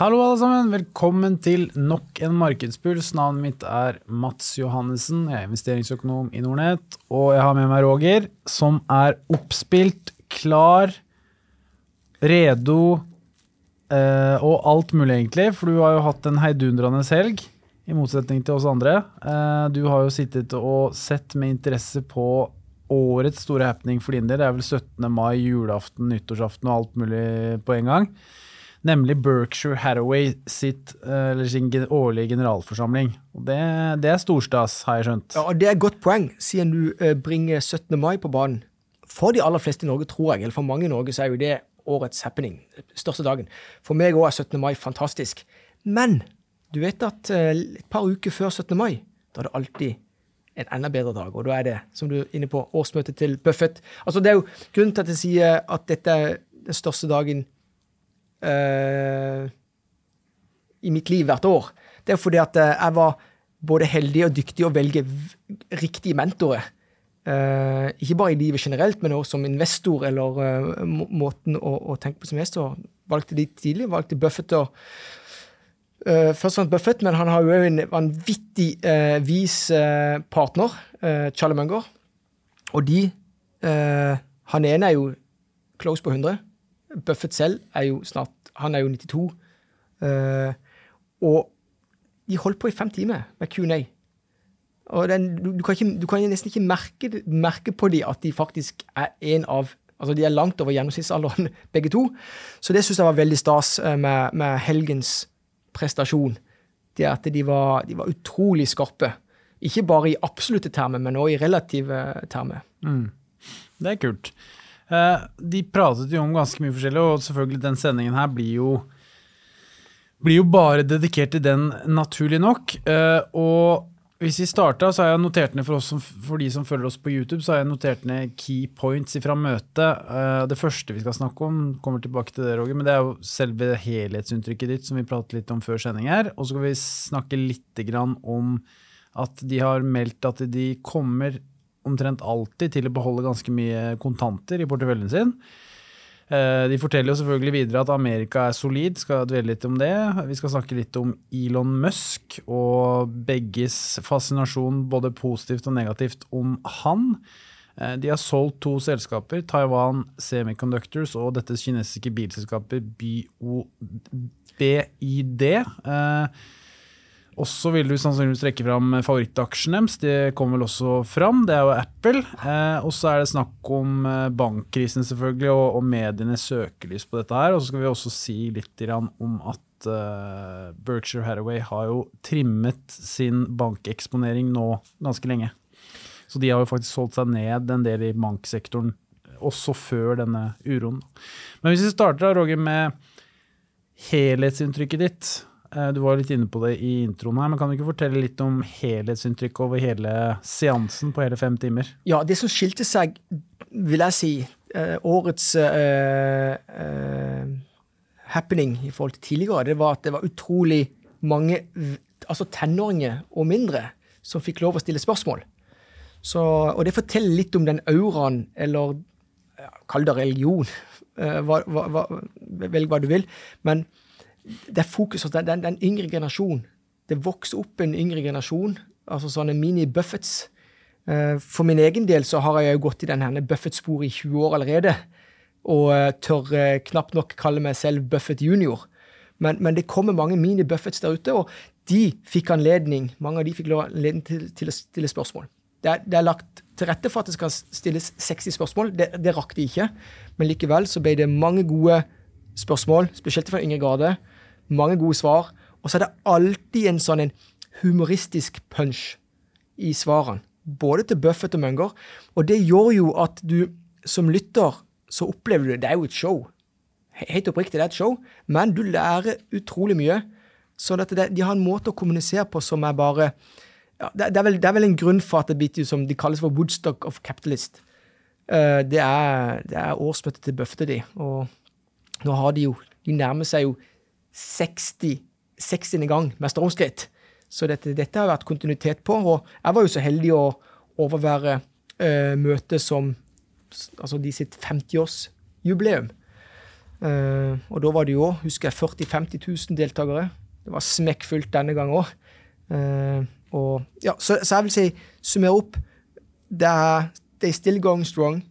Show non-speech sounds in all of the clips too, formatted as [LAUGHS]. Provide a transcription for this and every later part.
Hallo, alle sammen. Velkommen til nok en markedspuls. Navnet mitt er Mats Johannessen. Jeg er investeringsøkonom i Nordnett. Og jeg har med meg Roger, som er oppspilt, klar, redo eh, og alt mulig, egentlig. For du har jo hatt en heidundrende helg, i motsetning til oss andre. Eh, du har jo sittet og sett med interesse på årets store happening for din del. Det er vel 17. mai, julaften, nyttårsaften og alt mulig på en gang nemlig Berkshire Hathaway sitt, eh, sin årlige generalforsamling. Det, det, er storstas, har jeg skjønt. Ja, og Det er et godt poeng, siden du eh, bringer 17. mai på banen. For de aller fleste i Norge, tror jeg, eller for mange i Norge, så er jo det årets happening. Største dagen. For meg òg er 17. mai fantastisk. Men du vet at eh, et par uker før 17. mai, da er det alltid en enda bedre dag. Og da er det, som du er inne på, årsmøtet til Buffett. Altså, det er jo grunnen til at jeg sier at dette er den største dagen uh, i mitt liv hvert år, det er fordi at uh, jeg var både heldig og dyktig å velge riktige mentorer. Uh, ikke bare i livet generelt, men også som investor, eller måten å, å, tenke på som investor. Valgte de tidlig. Valgte Buffett og Uh, først og fremst Buffett, men han har jo en vanvittig uh, vis uh, partner, Charlie Munger. Og de Han ene er jo close på 100. Buffett selv er jo snart Han er jo 92. Uh, eh, og de holdt på i fem timer med Q&A. Og den, du, du, kan ikke, du, kan nesten ikke merke, merke på dem at de faktisk er en av Altså, de er langt over gjennomsnittsalderen, [LAUGHS] begge to. Så det syns jeg var veldig stas eh, med, med, helgens prestasjon. Det at de var, de var, utrolig skarpe. Ikke bare i absolutte termer, men også i relative termer. Mm. Det er kult. Eh, de pratet jo om ganske mye forskjellig, og selvfølgelig den sendingen her blir jo, blir jo bare dedikert til den, naturlig nok. Eh, og hvis vi starta, så har jeg notert ned for, oss for de som følger oss på YouTube, så har jeg notert ned key points fra møtet. Eh, det første vi skal snakke om, kommer tilbake til det, Roger, men det er jo selve helhetsinntrykket ditt, som vi pratet litt om før sending her. Og så skal vi snakke litt om at de har meldt at de kommer omtrent alltid til å beholde ganske mye kontanter i porteføljen sin. Eh, de forteller jo selvfølgelig videre at Amerika er solid, skal dvele litt om det. Vi skal snakke litt om Elon Musk og begges fascinasjon, både positivt og negativt, om han. Eh, de har solgt to selskaper, Taiwan Semiconductors og dette kinesiske bilselskapet BID. Og så vil du sannsynligvis trekke fram favorittaksjen deres. Det kommer vel også fram. Det er jo Apple. Eh, og så er det snakk om eh, bankkrisen selvfølgelig, og, og medienes søkelys på dette her. Og så skal vi også si litt om at eh, Berkshire Hathaway har jo trimmet sin bankeksponering nå ganske lenge. Så de har jo faktisk solgt seg ned en del i banksektoren også før denne uroen. Men hvis vi starter, da, Roger, med helhetsinntrykket ditt. Eh, du var litt inne på det i introen her, men kan du ikke fortelle litt om helhetsinntrykket over hele seansen på hele fem timer? Ja, det som skilte seg, vil jeg si, uh, årets uh, uh, happening i forhold til tidligere, det var at det var utrolig mange altså tenåringer og mindre som fikk lov å stille spørsmål. Så, og det forteller litt om den auraen, eller kall det religion, [LAUGHS] hva, hva, hva, velg hva du vil. men det er fokus hos den, den, yngre generasjon. Det vokser opp en yngre generasjon, altså sånne mini-Buffets. Eh, for min egen del så har jeg jo gått i denne Buffett-sporet i 20 år allerede, og eh, tør eh, knapt nok kalle meg selv Buffett junior. Men, men det kommer mange mini-Buffets der ute, og de fikk anledning mange av de fikk anledning til, til å stille spørsmål. Det er, det er, lagt til rette for at det skal stilles 60 spørsmål. Det, det rakk de ikke, men likevel så ble det mange gode spørsmål, spesielt fra yngre grade mange gode svar. Og så er det alltid en sånn en humoristisk punch i svarene. Både til Buffett og Munger. Og det gjør jo at du som lytter, så opplever du det. Det er jo et show. Helt oppriktig, det er et show. Men du lærer utrolig mye. Så det, de har en måte å kommunisere på som er bare ja, det, er vel, det, er vel, en grunn for at det blir som de kalles for Woodstock of Capitalist. Uh, det, er, det er årsmøtet til Buffett og de. Og nå har de jo De nærmer seg jo 60, 60. gang med stormskritt. Så dette, dette, har vært kontinuitet på. Og jeg var jo så heldig å overvære uh, møtet som altså de sitt 50-årsjubileum. Uh, og da var det jo husker jeg, 40 000-50 000 deltakere. Det var smekkfullt denne gangen òg. Uh, ja, så, så, jeg vil si, summer opp det er They still going strong.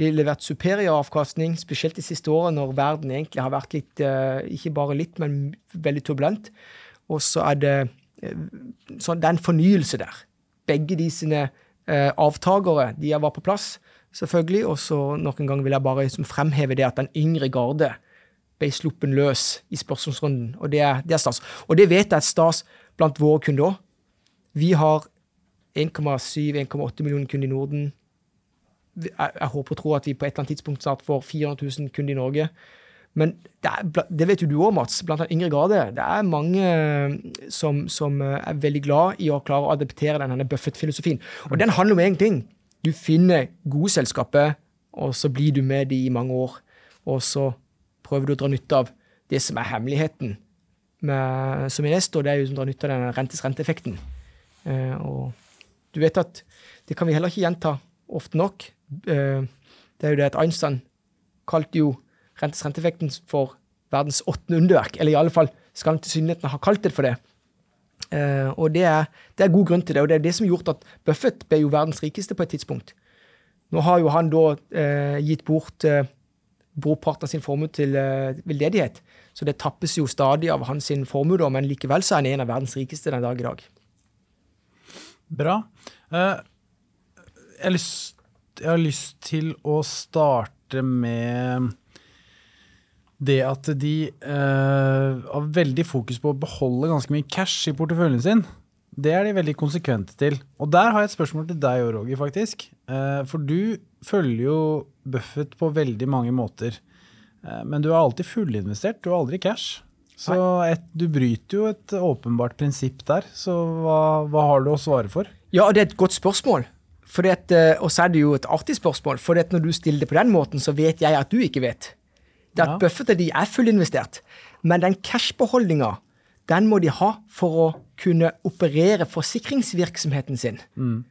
Levert superior avkastning, spesielt de siste årene når verden egentlig har vært litt uh, Ikke bare litt, men veldig turbulent. Og så er det sånn, det en fornyelse der. Begge de sine avtakere de var på plass selvfølgelig. Og så noen ganger vil jeg bare liksom fremheve det at den yngre garde ble sluppen løs i spørsmålsrunden. Og det er, det er stas. Og det vet jeg er stas blant våre kunder òg. Vi har 1,7-1,8 millioner kunder i Norden. Jeg, håper og tror at vi på et eller annet tidspunkt snart får 400 000 kunder i Norge. Men det, er, det vet jo du òg, Mats, blant annet yngre grader. Det er mange eh, som, som, eh, er veldig glad i å klare å adaptere denne Buffett-filosofien. Og den handler om én ting. Du finner gode selskaper, og så blir du med de i mange år. Og så prøver du å dra nytte av det som er hemmeligheten med, som investor, det er jo som drar nytte av den rentes-renteeffekten. Eh, og du vet at det kan vi heller ikke gjenta ofte nok. Eh, det er jo det at Einstein kalte jo rentes-renteeffekten for verdens åttende underverk. Eller i alle fall skal han tilsynelatende ha kalt det for det. Uh, og det er, det er, god grunn til det, og det er det som har gjort at Buffett ble jo verdens rikeste på et tidspunkt. Nå har jo han da uh, gitt bort uh, brorparten av sin formue til uh, veldedighet, så det tappes jo stadig av hans formue, men likevel så er han en av verdens rikeste den dag i dag. Bra. Jeg har, lyst, jeg har lyst til å starte med det at de uh, har veldig fokus på å beholde ganske mye cash i porteføljen sin, det er de veldig konsekvente til. Og der har jeg et spørsmål til deg òg, Roger, faktisk. Uh, for du følger jo Buffett på veldig mange måter. Uh, men du er alltid fullinvestert, du har aldri cash. Så et, du bryter jo et åpenbart prinsipp der. Så hva, hva, har du å svare for? Ja, det er et godt spørsmål. Og så er det jo et artig spørsmål. For når du stiller det på den måten, så vet jeg at du ikke vet. Det at ja. buffertet de er fullinvestert. Men den cashbeholdninga, den må de ha for å kunne operere forsikringsvirksomheten sin. Mm.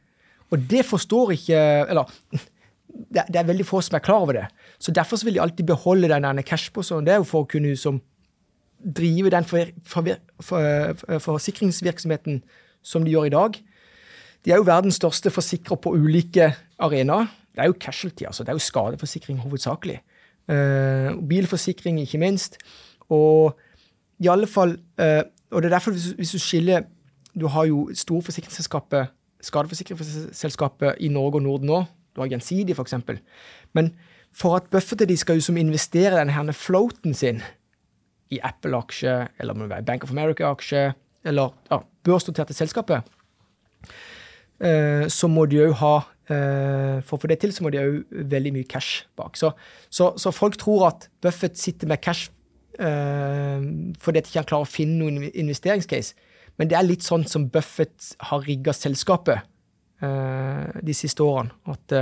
Og det forstår ikke Eller det, det, er veldig få som er klar over det. Så derfor så vil de alltid beholde den cashposen. Det er jo for å kunne som, drive den for, for, for, forsikringsvirksomheten som de gjør i dag. De er jo verdens største forsikrer på ulike arenaer. Det er jo casualty, altså. Det er jo skadeforsikring hovedsakelig. Uh, bilforsikring, ikke minst. Og i alle fall uh, Og det er derfor, hvis, hvis, du skiller Du har jo store forsikringsselskaper, skadeforsikringsselskaper i Norge og Norden nå. Du har Gjensidige, f.eks. Men for at Buffett de skal jo som investere denne her floaten sin i Apple-aksje, eller Bank of America-aksje, eller ja, børsnoterte selskaper, uh, så må de òg ha Uh, for å få det til, så må de òg veldig mye cash bak. Så, så, så, folk tror at Buffett sitter med cash uh, fordi at ikke klarer å finne noen investeringscase. Men det er litt sånn som Buffett har rigga selskapet de siste årene. At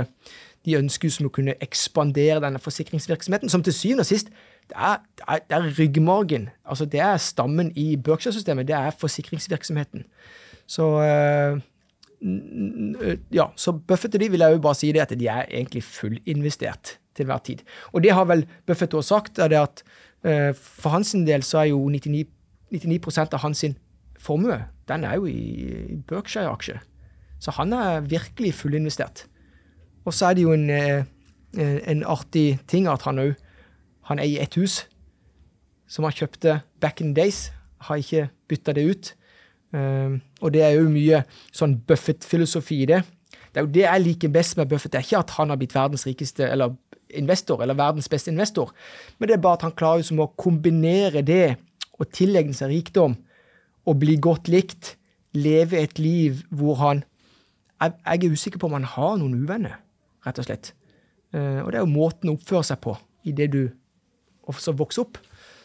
de ønsker som å kunne ekspandere denne forsikringsvirksomheten, som til syvende og sist det er, det er, det er ryggmargen. Altså det er stammen i Berkshire-systemet. Det er forsikringsvirksomheten. Så ja, så Buffett og de vil jeg jo bare si det at de er egentlig fullinvestert til hver tid. Og det har vel Buffett også sagt, er det at for hans del så er jo 99, 99 av hans formue den er jo i, Berkshire-aksjer. Så han er virkelig fullinvestert. Og så er det jo en, en artig ting at han òg han eier ett hus som han kjøpte back in days. Har ikke bytta det ut. Og det er jo mye sånn Buffett-filosofi i det. Det er jo det jeg liker best med Buffett. Det er ikke at han har blitt verdens rikeste eller investor, eller verdens beste investor, men det er bare at han klarer som å kombinere det og tilegne seg rikdom og bli godt likt, leve et liv hvor han Jeg, jeg er usikker på om han har noen uvenner, rett og slett. Uh, og det er jo måten å oppføre seg på i det du også vokser opp.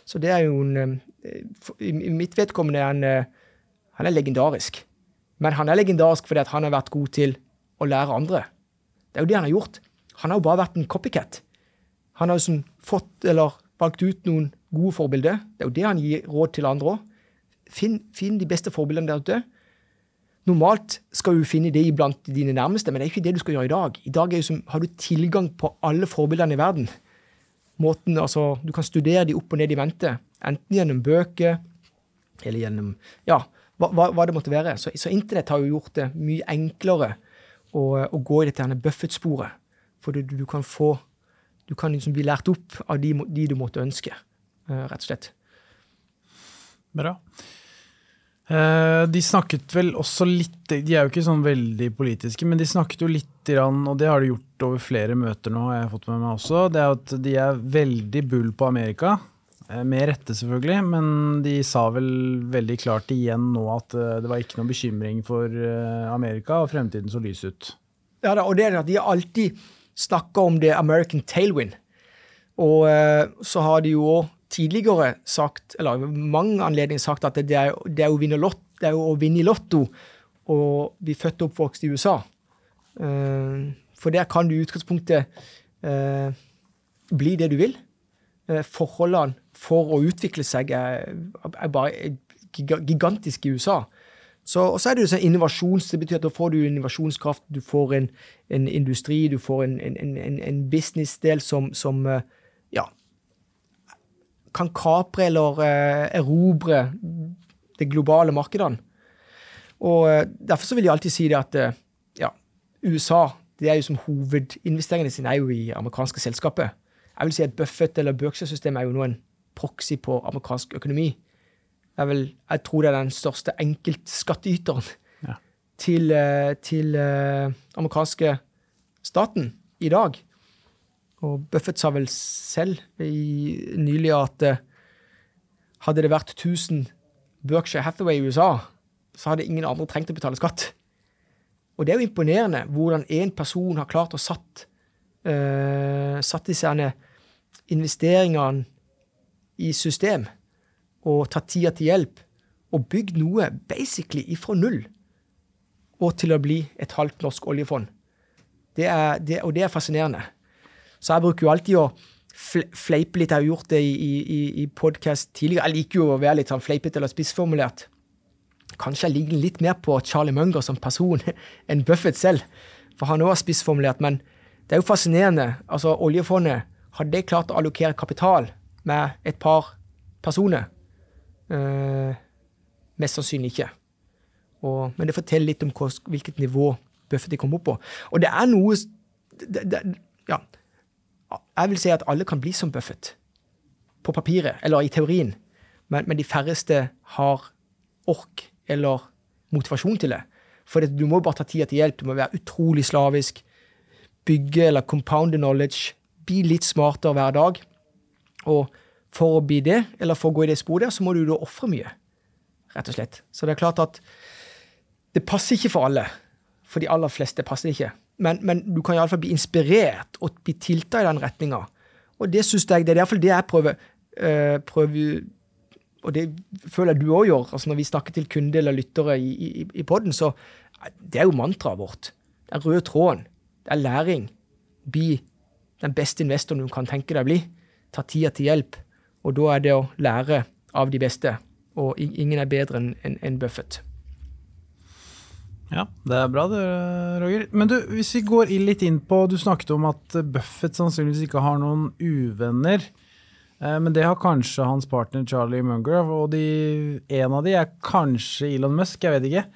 Så det er jo en uh, I mitt vedkommende er en uh, han er legendarisk. Men han er legendarisk fordi han har vært god til å lære andre. Det er jo det han har gjort. Han har jo bare vært en copycat. Han har jo sånn fått, eller valgt ut noen gode forbilder. Det er jo det han gir råd til andre òg. Finn, finn, de beste forbildene der ute. Normalt skal du finne det iblant dine nærmeste, men det er ikke det du skal gjøre i dag. I dag som, har du tilgang på alle forbildene i verden. måten, altså, Du kan studere de opp og ned i mente, enten gjennom bøker eller gjennom Ja, hva, hva, det måtte være. Så, så, internett har jo gjort det mye enklere å, å gå i dette Buffett-sporet. For du, du, kan få Du kan liksom bli lært opp av de, de du måtte ønske, uh, rett og slett. Bra. Uh, de snakket vel også litt De er jo ikke sånn veldig politiske, men de snakket jo litt, og det har de gjort over flere møter nå, har jeg fått med meg også, det er at de er veldig bull på Amerika. Eh, med rette, selvfølgelig, men de sa vel veldig klart igjen nå at eh, det var ikke noen bekymring for eh, Amerika, og fremtiden så lys ut. Ja, og det er at de alltid snakka om det American tailwind. Og så har de jo òg tidligere sagt, eller mange anledninger sagt, at det er, det er, å, vinne lott, det er å vinne i Lotto og bli født og oppvokst i USA. For der kan du i utgangspunktet bli det du vil. Forholdene for å utvikle seg er, er bare gigantisk i USA. Så, og så er det jo sånn innovasjons, det betyr at da får du innovasjonskraft, du får en, en industri, du får en, en, en businessdel som, som, eh, ja, kan kapre eller uh, erobre det globale markedene. Og uh, Derfor så vil jeg alltid si det at ja, USA det er jo som hovedinvesteringene sine er jo i amerikanske selskaper. Jeg vil si at Buffett eller Berkshire-systemet er jo noen proxy på amerikansk økonomi. Jeg, vil, jeg tror det er den største enkeltskattyteren ja. til, eh, til uh, amerikanske staten i dag. Og Buffett sa vel selv i, nylig at uh, hadde det vært 1000 Berkshire Hathaway i USA, så hadde ingen andre trengt å betale skatt. Og det er jo imponerende hvordan én person har klart å satt, uh, satt disse investeringene i system og tatt tida til hjelp og bygd noe basically ifra null og til å bli et halvt norsk oljefond. Det er, det, og det er fascinerende. Så jeg bruker jo alltid å fleipe litt. Jeg har gjort det i, i, i podkast tidligere. Jeg liker jo å være litt sånn fleipete eller spissformulert. Kanskje jeg ligger litt mer på Charlie Munger som person [LAUGHS] enn Buffett selv, for han òg er spissformulert. Men det er jo fascinerende. Altså, oljefondet, hadde det klart å allokere kapital med et par personer? Eh, mest sannsynlig ikke. Og, men det forteller litt om hvilket nivå Buffett kom opp på. Og det er noe det, det, Ja. Jeg vil si at alle kan bli som Buffett. På papiret, eller i teorien. Men, men de færreste har ork eller motivasjon til det. For du må bare ta tida til hjelp. Du må være utrolig slavisk. Bygge eller compound the knowledge. Bli litt smartere hver dag. Og for å bli det, eller for å gå i det sporet, så må du da ofre mye. Rett og slett. Så det er klart at det passer ikke for alle. For de aller fleste passer det ikke. Men, men du kan iallfall bli inspirert og bli tilta i den retninga. Og det synes jeg, det er iallfall det jeg prøver, øh, prøver og det føler jeg du òg gjør. altså Når vi snakker til kunder eller lyttere i, i, i poden, så det er jo mantraet vårt. Er røde tråden. Det er læring. Bli den beste investoren du kan tenke deg å bli ta tida til hjelp. Og da er det å lære av de beste. Og ingen er bedre enn en Buffett. Ja, det er bra det, Roger. Men du, hvis vi går litt inn på Du snakket om at Buffett sannsynligvis ikke har noen uvenner. Eh, men det har kanskje hans partner Charlie Munger, og de, en av de er kanskje Elon Musk, jeg vet ikke.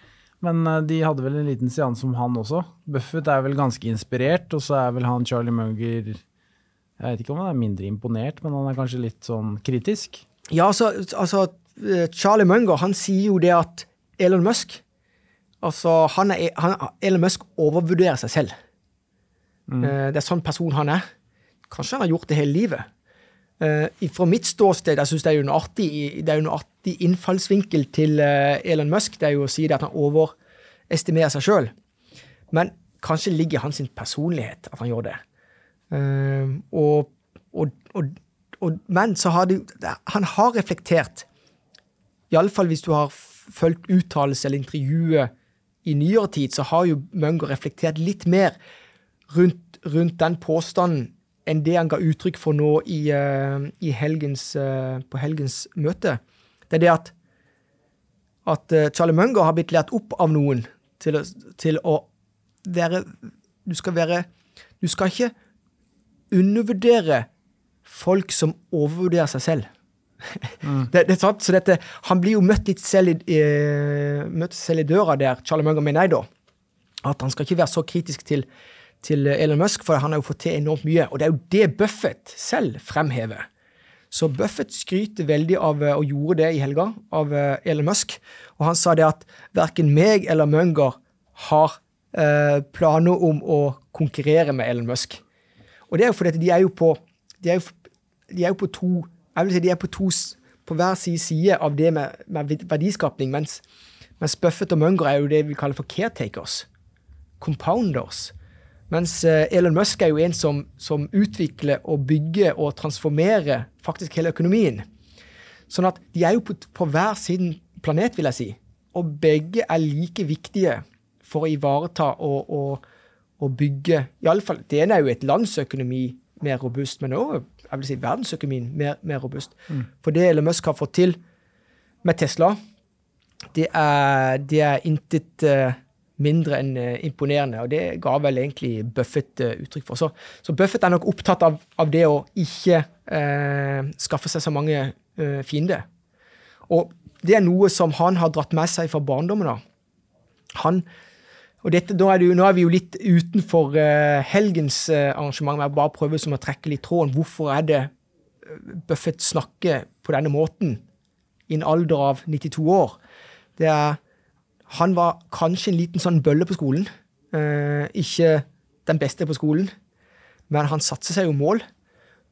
Men eh, de hadde vel en liten seanse om han også. Buffett er vel ganske inspirert, og så er vel han Charlie Munger jeg vet ikke om han er mindre imponert, men han er kanskje litt sånn kritisk? Ja, altså, altså Charlie Munger han sier jo det at Elon Musk altså han er, han, Elon Musk overvurderer seg selv. Mm. Uh, det er sånn person han er. Kanskje han har gjort det hele livet. Uh, fra mitt ståsted jeg synes det er jo en artig, det er jo en artig innfallsvinkel til uh, Elon Musk. Det er jo å si det at han overestimerer seg sjøl. Men kanskje ligger hans personlighet at han gjør det. Uh, og, og, og, men så har det Han har reflektert, iallfall hvis du har fulgt uttalelse eller intervjuet i nyere tid, så har jo Munger reflektert litt mer rundt, rundt, den påstanden enn det han ga uttrykk for nå i, uh, i helgens, uh, på helgens møte. Det er det at, at Charlie Munger har blitt lært opp av noen til til å være Du skal være Du skal ikke undervurdere folk som overvurderer seg selv. [LAUGHS] det, det er sant, så dette, Han blir jo møtt litt selv i, eh, møtt selv i døra der, Charlie Munger, mener jeg, da. At han skal ikke være så kritisk til, til Elon Musk, for han har jo fått til enormt mye. Og det er jo det Buffett selv fremhever. Så Buffett skryter veldig av, og gjorde det i helga, av Elon Musk. Og han sa det at verken meg eller Munger har eh, planer om å konkurrere med Elon Musk. Og det er jo fordi de er jo på, de er jo, de er jo på to jeg vil si de er på, to, på hver sin side av det med, med verdiskapning, mens, mens, Buffett og Munger er jo det vi kaller for caretakers. Compounders. Mens eh, Elon Musk er jo en som, som utvikler og bygger og transformerer faktisk hele økonomien. Sånn at de er jo på, på hver sin planet, vil jeg si. Og begge er like viktige for å ivareta og, og, og bygge i alle fall, Det ene er jo et landsøkonomi mer robust, men òg si, verdensøkonomien mer, mer robust. Mm. For det Elon Musk har fått til med Tesla, det er, det er intet uh, mindre enn uh, imponerende. Og det ga vel egentlig Buffett uh, uttrykk for. Så, så, Buffett er nok opptatt av, av det å ikke skaffe seg så mange fiender. Og det er noe som han har dratt med seg fra barndommen av. Han og dette, nå, er det, nå, er vi jo litt utenfor uh, helgens uh, arrangement, men jeg bare prøver som å trekke litt tråden. Hvorfor er det uh, Buffett snakker på denne måten i en alder av 92 år? Det er, han var kanskje en liten sånn bølle på skolen. ikke den beste på skolen, men han satte seg jo mål.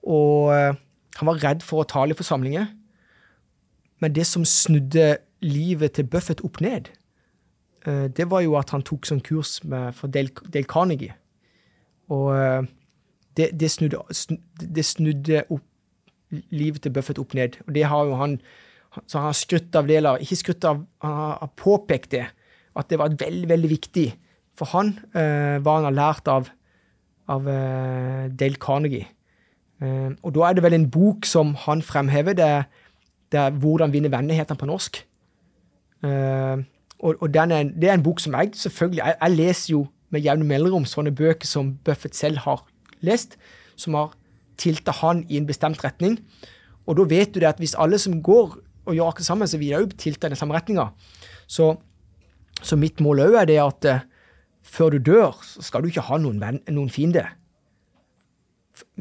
Og han var redd for å tale i forsamlinger. Men det som snudde livet til Buffett opp ned, Eh, det var jo at han tok sånn kurs med, for Dale, Del, Carnegie. Og eh, det, det, snudde, det, snudde, opp livet til Buffett opp ned. Og det har jo han så han har skrytt av deler. ikke skrytt av, han har påpekt det, at det var veldig, veldig viktig for han, eh, hva han har lært av, av eh, Dale Carnegie. Eh, og da er det vel en bok som han fremhever, det, det er 'Hvordan vinne venner', heter han på norsk. Uh, og, og er, det er en bok som jeg selvfølgelig Jeg, jeg leser jo med jevne mellomrom sånne bøker som Buffett selv har lest, som har tilta han i en bestemt retning. Og da vet du det at hvis alle som går og gjør akkurat det samme, så vil de òg tilta i den samme retninga. Så, så, mitt mål òg er det at uh, før du dør, så skal du ikke ha noen, venn, noen fiende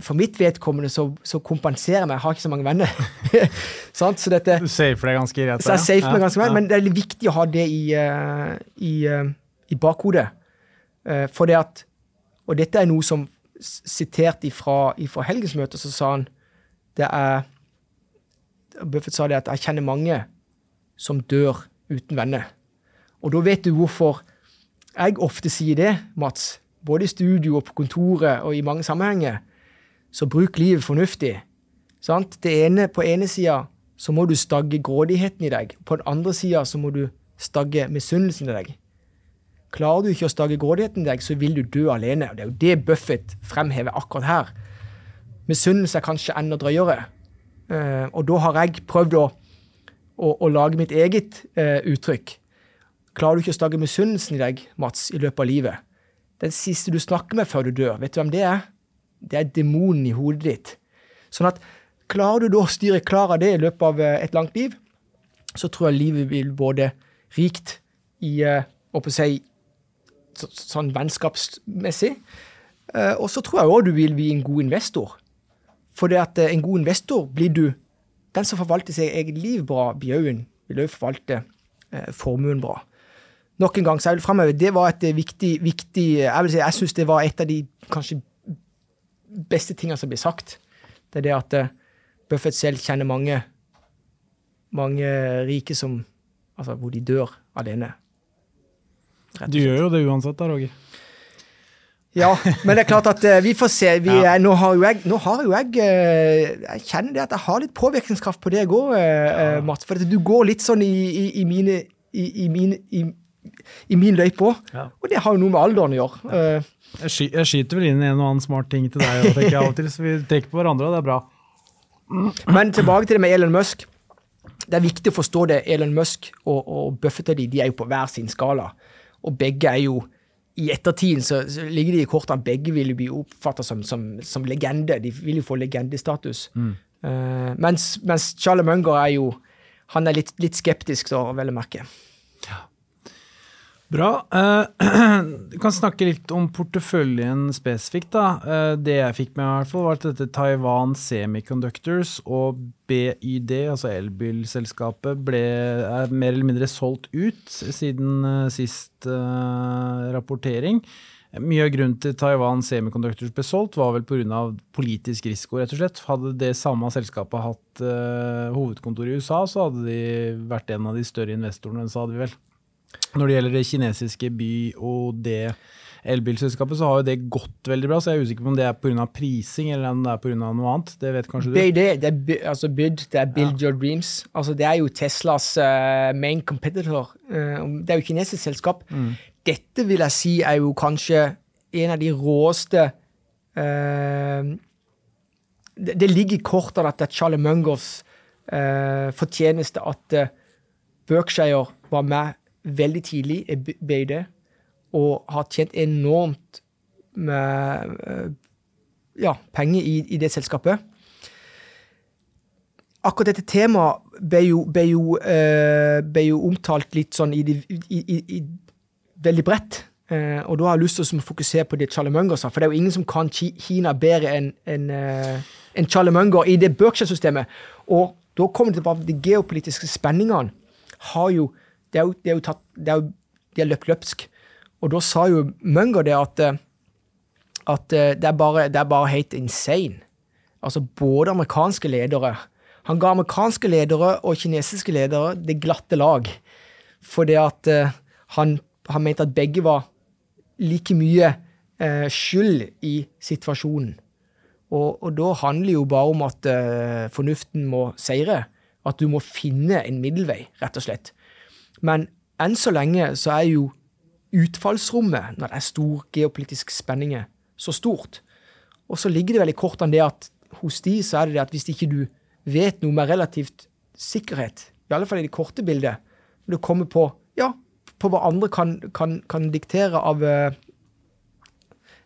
for mitt vedkommende så, så kompenserer meg. Jeg har ikke så mange venner. [LAUGHS] så dette, du safer deg ganske greit? Så jeg safer meg ganske ja, Men det er litt viktig å ha det i, uh, i, uh, i bakhodet. Uh, for det at Og dette er noe som sitert ifra, ifra helgens møte, så sa han det er Buffett sa det at jeg kjenner mange som dør uten venner. Og da vet du hvorfor jeg ofte sier det, Mats. Både i studio og på kontoret og i mange sammenhenger så bruk livet fornuftig. Sant? Ene, på ene sida så må du stagge grådigheten i deg. På den andre sida så må du stagge misunnelsen i deg. Klarer du ikke å stagge grådigheten i deg, så vil du dø alene. Og Det er jo det Buffett fremhever akkurat her. Misunnelse er kanskje enda drøyere. Uh, og da har jeg prøvd å, å, å lage mitt eget uh, uttrykk. Klarer du ikke å stagge misunnelsen i deg, Mats, i løpet av livet? Den siste du snakker med før du dør, vet du hvem det er? Det er demonen i hodet ditt. Sånn at klarer du da å styre klar av det i løpet av eh, et langt liv, så tror jeg livet vil både rikt i uh, å si, så, sånn vennskapsmessig, uh, og så tror jeg òg du vil bli en god investor. For det at en god investor blir du Den som forvalter sitt eget liv bra, blir vil òg forvalte formuen bra. Nok en gang så jeg vil fremheve det var et viktig, viktig Jeg vil si, jeg syns det var et av de kanskje beste tingene som blir sagt, det er det at uh, Buffett selv kjenner mange, mange rike som Altså hvor de dør alene. Du gjør jo det uansett, da, Roger. Ja, men det er klart at uh, vi får se. Vi, [LAUGHS] ja. nå har jeg, nå har jo jeg uh, Jeg kjenner det at jeg har litt påvirkningskraft på det jeg går, ja. Mats. For du går litt sånn i, i, i mine i, i, mine, i, i min løype òg. Ja. Og det har jo noe med alderen å gjøre. Ja. Jeg, sky, jeg, skyter vel inn en og annen smart ting til deg, tenker jeg av og til, så vi trekker på hverandre, og det er bra. Men tilbake til det med Elon Musk. Det er viktig å forstå det. Elon Musk og, og Buffett og de, de er jo på hver sin skala. Og begge er jo i ettertiden så, så ligger det i kortene begge vil jo bli oppfatta som, som, som, legende. De vil jo få legendestatus. Mm. Uh, mens, mens Charlie Munger er jo han er litt, litt skeptisk, da, vel å merke. Ja. Bra. Uh, [CLEARS THROAT] du kan snakke litt om porteføljen spesifikt. da. Uh, det jeg fikk med, i hvert fall var at dette Taiwan Semiconductors og BYD, altså elbilselskapet, ble, er mer eller mindre solgt ut siden uh, sist rapportering. Mye av grunnen til Taiwan Semiconductors ble solgt, var vel pga. politisk risiko, rett og slett. Hadde det samme selskapet hatt uh, hovedkontor i USA, så hadde de vært en av de større investorene, sa de vel. Når det gjelder det kinesiske by og det elbilselskapet, så har jo det gått veldig bra. Så jeg er usikker på om det er pga. prising eller om det er pga. noe annet. Det vet kanskje du? Det, det er altså bid, det er build ja. your dreams. Altså Det er jo Teslas uh, main competitor. Uh, det er jo kinesisk selskap. Mm dette vil jeg si er jo kanskje en av de råeste uh, det, det, ligger i kortene at det er Charlie Mungers fortjeneste at Berkshire var med veldig tidlig i BD og har tjent enormt med ja, penger i, i, det selskapet. Akkurat dette temaet ble jo, ble jo, ble jo omtalt litt sånn i, i, veldig bredt. Uh, og da har jeg lyst til å fokusere på det Charlie Munger sa, for det er jo ingen som kan Kina bedre enn en, en Charlie Munger i det Berkshire-systemet. Og da kommer det tilbake de geopolitiske spenningene. har jo Det er jo, det er jo tatt det er jo, De har løpt løpsk. Og da sa jo Munger det at, eh, at det, er bare, det er bare helt insane. Altså både amerikanske ledere Han ga amerikanske ledere og kinesiske ledere det glatte lag. For det at uh, han han mente at begge var like mye eh, skyld i situasjonen. Og, og, da handler det jo bare om at eh, fornuften må seire. At du må finne en middelvei, rett og slett. Men enn så lenge så er jo utfallsrommet, når det er stor geopolitisk spenning, så stort. Og så ligger det vel i kortene det at hos de så er det det at hvis ikke du vet noe med relativt sikkerhet, i alle fall i det korte bildet, når du kommer på ja, på hva andre kan, kan, kan diktere av, eh,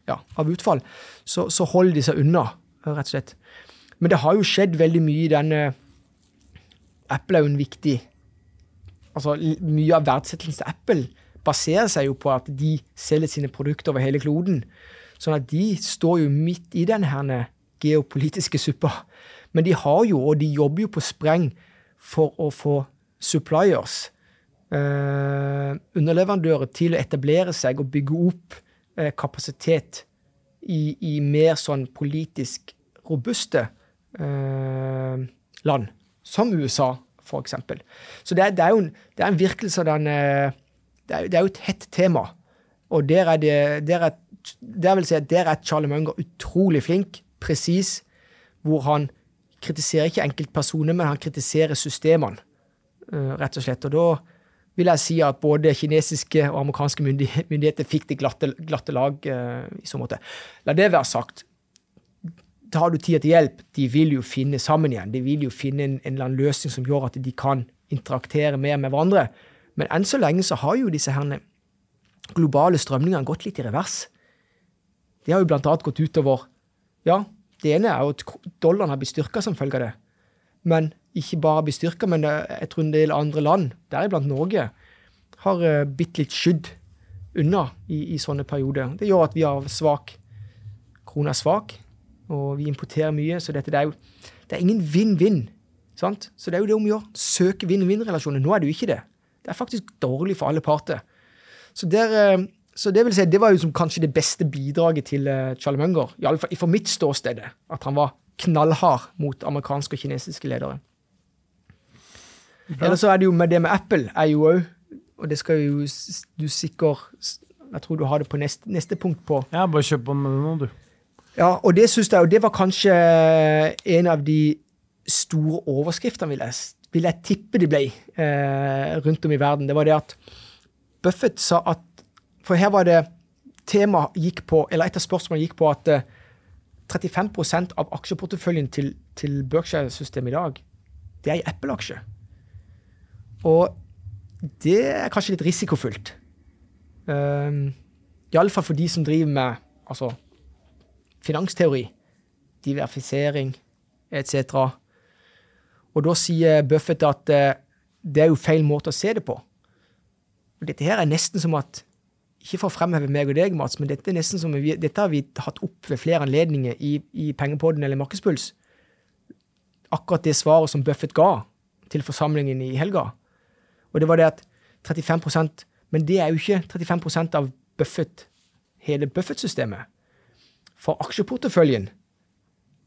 ja, av utfall, så, så, holder de seg unna, rett og slett. Men det har jo skjedd veldig mye i denne Apple er jo en viktig Altså, mye av verdsettelsen til Apple baserer seg jo på at de selger sine produkter over hele kloden. Sånn at de står jo midt i den her geopolitiske suppa. Men de har jo, og de jobber jo på spreng for å få suppliers eh, underleverandører til å etablere seg og bygge opp eh, kapasitet i, i, mer sånn politisk robuste eh, land, som USA, eksempel. Så det er, det er jo en, det er en virkelse av den eh, det er, det er, jo et hett tema. Og der er det der er, der vil si at der er Charlie Munger utrolig flink, presis, hvor han kritiserer ikke enkeltpersoner, men han kritiserer systemene, uh, rett og slett. Og da vil jeg si at både kinesiske og amerikanske myndigheter fikk det glatte, glatte lag uh, i så måte. La det være sagt. Tar du tida til hjelp, de vil jo finne sammen igjen. De vil jo finne en, en eller annen løsning som gjør at de kan interaktere mer med hverandre. Men enn så lenge så har jo disse herne globale strømningene gått litt i revers. Det har jo blant annet gått utover Ja, det ene er jo at dollaren har blitt styrka som følge av det. Men ikke bare blitt styrka, men jeg tror en del andre land, deriblant Norge, har uh, bitt litt skydd unna i, i, sånne perioder. Det gjør at vi har svak Krona er svak, og vi importerer mye, så dette det er jo det er ingen vinn-vinn. sant? Så det er jo det om å gjøre. Søke vinn-vinn-relasjoner. Nå er det jo ikke det. Det er faktisk dårlig for alle parter. Så, der, uh, så det vil si, det var jo som kanskje det beste bidraget til uh, Charlie Munger, iallfall for mitt ståsted, at han var knallhard mot amerikanske og kinesiske ledere. Eller så er det jo med det med Apple, er jo òg Og det skal jo du sikkert Jeg tror du har det på neste, neste punkt på. Ja, bare kjøp på med det nå, du. Ja, og det syns jeg og Det var kanskje en av de store overskriftene, vil jeg, vil jeg tippe de ble eh, rundt om i verden. Det var det at Buffett sa at For her var det tema gikk på, eller et av spørsmålene gikk på at eh, 35% av aksjeporteføljen til, til Berkshire-systemet i dag, det er i Apple-aksjer. Og det er kanskje litt risikofullt. Um, Iallfall for de som driver med altså, finansteori, diverfisering etc. Og da sier Buffett at eh, det er jo feil måte å se det på. Og dette her er nesten som at Ikke for å fremheve meg og deg, Mats, men dette er nesten som vi, dette har vi hatt opp ved flere anledninger i, i Pengepodden eller Markedspuls. Akkurat det svaret som Buffett ga til forsamlingen i helga. Og det var det at 35% Men det er jo ikke 35% av Buffett, hele Buffett-systemet. For aksjeporteføljen,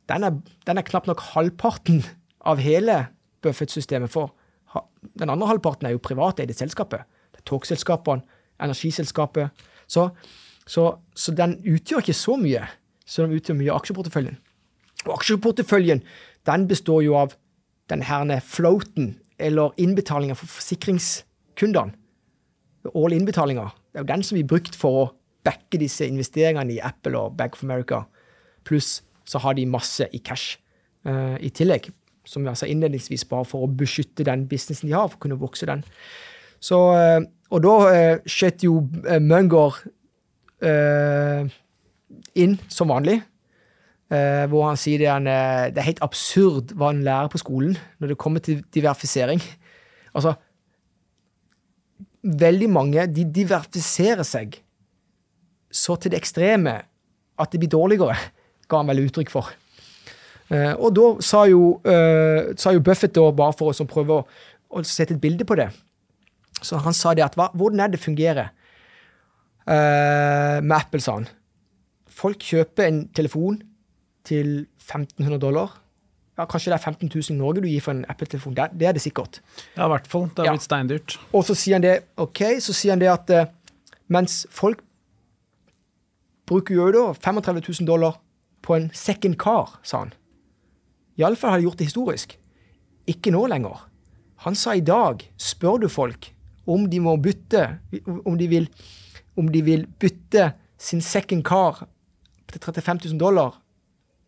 den er, den er knapt nok halvparten av hele Buffett-systemet. For den andre halvparten er jo privateide selskapet. Det er togselskapene, energiselskapet. Så, så, så, den utgjør ikke så mye så den utgjør mye av aksjeporteføljen. Og aksjeporteføljen den består jo av den herne floaten, eller innbetalinger for forsikringskundene. Årlige innbetalinger. Det er jo den som blir brukt for å backe disse investeringene i Apple og Bank of America. Pluss så har de masse i cash uh, i tillegg som jeg sa innledningsvis, bare for å beskytte den businessen de har, for å kunne vokse den. Så, uh, og da uh, skjøt jo Munger inn som vanlig. Hvor han sier det, han, det er helt absurd hva han lærer på skolen når det kommer til diversifisering. Altså Veldig mange de diversifiserer seg så til det ekstreme at det blir dårligere, ga han vel uttrykk for. Uh, og da sa jo, uh, sa jo, Buffett, da, bare for å prøve å, å, sette et bilde på det Så han sa det at hva, hvordan er det fungerer uh, med Apple, sa han. Folk kjøper en telefon til 1500 dollar. Ja, Kanskje det er 15 000 i Norge du gir for en Apple-telefon. Det, det, er det sikkert. Ja, i hvert fall. Det er blitt ja. steindyrt. Og så sier han det ok, så sier han det at mens folk bruker jo da 35 000 dollar på en second car, sa han. Iallfall har de gjort det historisk. Ikke nå lenger. Han sa i dag spør du folk om de må bytte om de vil, om de vil bytte sin second car til 35 000 dollar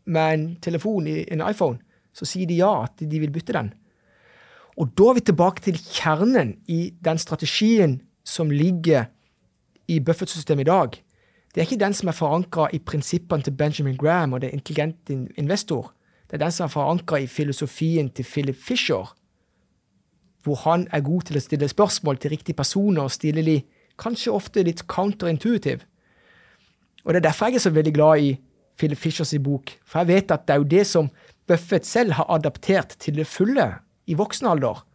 med en telefon i en iPhone, så sier de ja, at de vil bytte den. Og da er vi tilbake til kjernen i den strategien som ligger i Buffett-systemet i dag. Det er ikke den som er forankra i prinsippene til Benjamin Graham og det intelligente investor. Det er den som er forankra i filosofien til Philip Fisher, hvor han er god til å stille spørsmål til riktige personer og stille de kanskje ofte litt counterintuitive. Og Det er derfor jeg er så veldig glad i Philip Fishers bok, for jeg vet at det er jo det som Buffett selv har adaptert til det fulle i voksen alder.